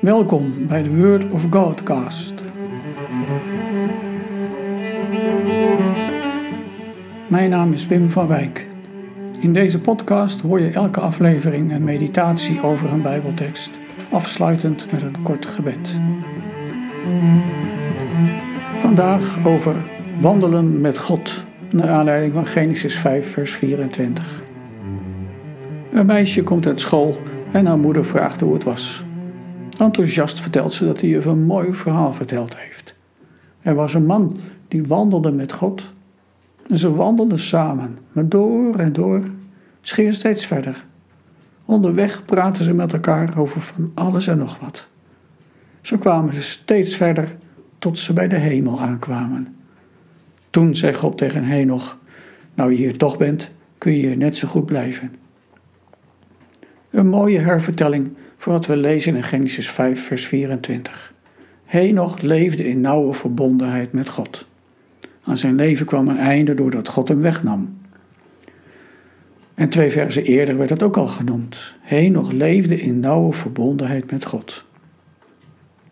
Welkom bij de Word of Godcast. Mijn naam is Wim van Wijk. In deze podcast hoor je elke aflevering een meditatie over een Bijbeltekst, afsluitend met een kort gebed. Vandaag over wandelen met God, naar aanleiding van Genesis 5, vers 24. Een meisje komt uit school en haar moeder vraagt hoe het was. Enthousiast vertelt ze dat hij juf een mooi verhaal verteld heeft. Er was een man die wandelde met God. En ze wandelden samen, maar door en door. Ze gingen steeds verder. Onderweg praten ze met elkaar over van alles en nog wat. Zo kwamen ze steeds verder tot ze bij de hemel aankwamen. Toen zei God tegen Henoch: Nou je hier toch bent, kun je hier net zo goed blijven. Een mooie hervertelling van wat we lezen in Genesis 5, vers 24. Henoch leefde in nauwe verbondenheid met God. Aan zijn leven kwam een einde doordat God hem wegnam. En twee versen eerder werd het ook al genoemd. Henoch leefde in nauwe verbondenheid met God.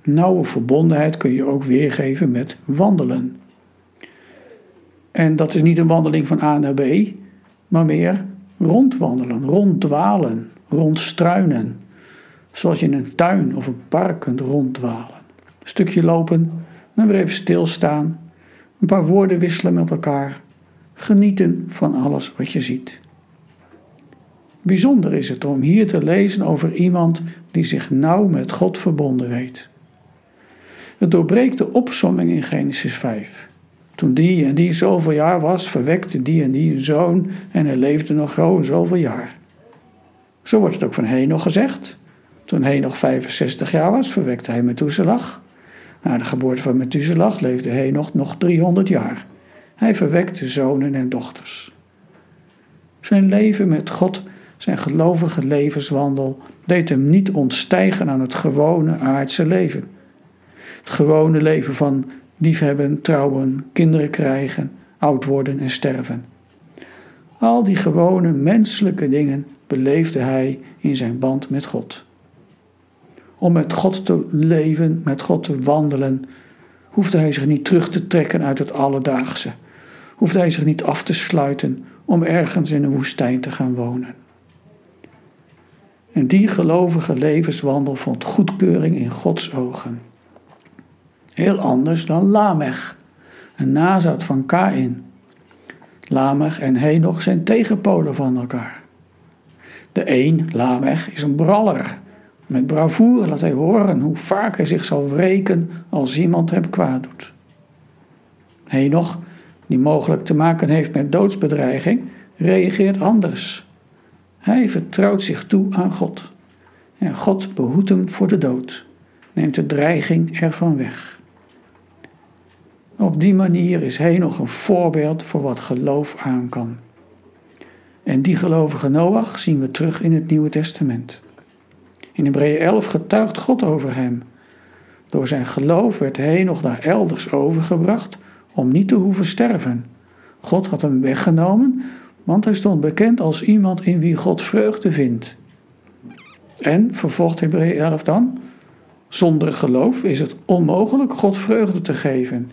Nauwe verbondenheid kun je ook weergeven met wandelen. En dat is niet een wandeling van A naar B, maar meer rondwandelen, ronddwalen, rondstruinen. Zoals je in een tuin of een park kunt ronddwalen. Een stukje lopen, dan weer even stilstaan, een paar woorden wisselen met elkaar, genieten van alles wat je ziet. Bijzonder is het om hier te lezen over iemand die zich nauw met God verbonden weet. Het doorbreekt de opsomming in Genesis 5. Toen die en die zoveel jaar was, verwekte die en die een zoon en hij leefde nog zo en zoveel jaar. Zo wordt het ook van Henoch gezegd. Toen Henoch 65 jaar was, verwekte hij Methuselah. Na de geboorte van Methuselah leefde Henoch nog 300 jaar. Hij verwekte zonen en dochters. Zijn leven met God, zijn gelovige levenswandel, deed hem niet ontstijgen aan het gewone aardse leven. Het gewone leven van liefhebben, trouwen, kinderen krijgen, oud worden en sterven. Al die gewone menselijke dingen beleefde hij in zijn band met God. Om met God te leven, met God te wandelen, hoefde hij zich niet terug te trekken uit het alledaagse. Hoefde hij zich niet af te sluiten om ergens in een woestijn te gaan wonen. En die gelovige levenswandel vond goedkeuring in Gods ogen. Heel anders dan Lamech, een nazaat van Kain. Lamech en Henoch zijn tegenpolen van elkaar. De een, Lamech, is een braller. Met bravoure laat hij horen hoe vaak hij zich zal wreken als iemand hem kwaad doet. Henoch, die mogelijk te maken heeft met doodsbedreiging, reageert anders. Hij vertrouwt zich toe aan God. En God behoedt hem voor de dood, neemt de dreiging ervan weg. Op die manier is Henoch een voorbeeld voor wat geloof aan kan. En die gelovige Noach zien we terug in het Nieuwe Testament. In Hebreeën 11 getuigt God over hem. Door zijn geloof werd hij nog naar elders overgebracht om niet te hoeven sterven. God had hem weggenomen, want hij stond bekend als iemand in wie God vreugde vindt. En, vervolgt Hebreeën 11 dan, zonder geloof is het onmogelijk God vreugde te geven.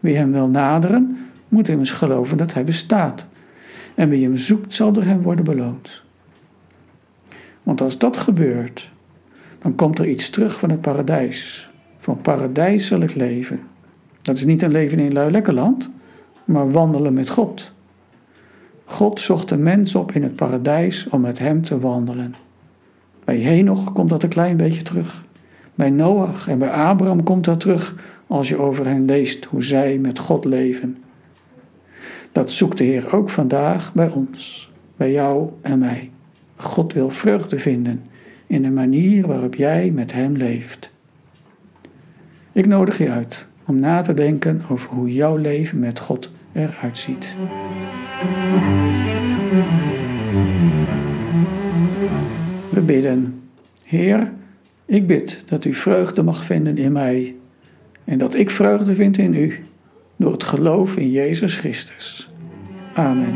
Wie hem wil naderen, moet immers geloven dat hij bestaat en wie hem zoekt zal door hem worden beloond. Want als dat gebeurt, dan komt er iets terug van het paradijs, van paradijselijk leven. Dat is niet een leven in lui land, maar wandelen met God. God zocht de mens op in het paradijs om met hem te wandelen. Bij Henoch komt dat een klein beetje terug. Bij Noach en bij Abraham komt dat terug als je over hen leest hoe zij met God leven. Dat zoekt de Heer ook vandaag bij ons, bij jou en mij. God wil vreugde vinden in de manier waarop jij met Hem leeft. Ik nodig je uit om na te denken over hoe jouw leven met God eruit ziet. We bidden, Heer, ik bid dat u vreugde mag vinden in mij en dat ik vreugde vind in u door het geloof in Jezus Christus. Amen.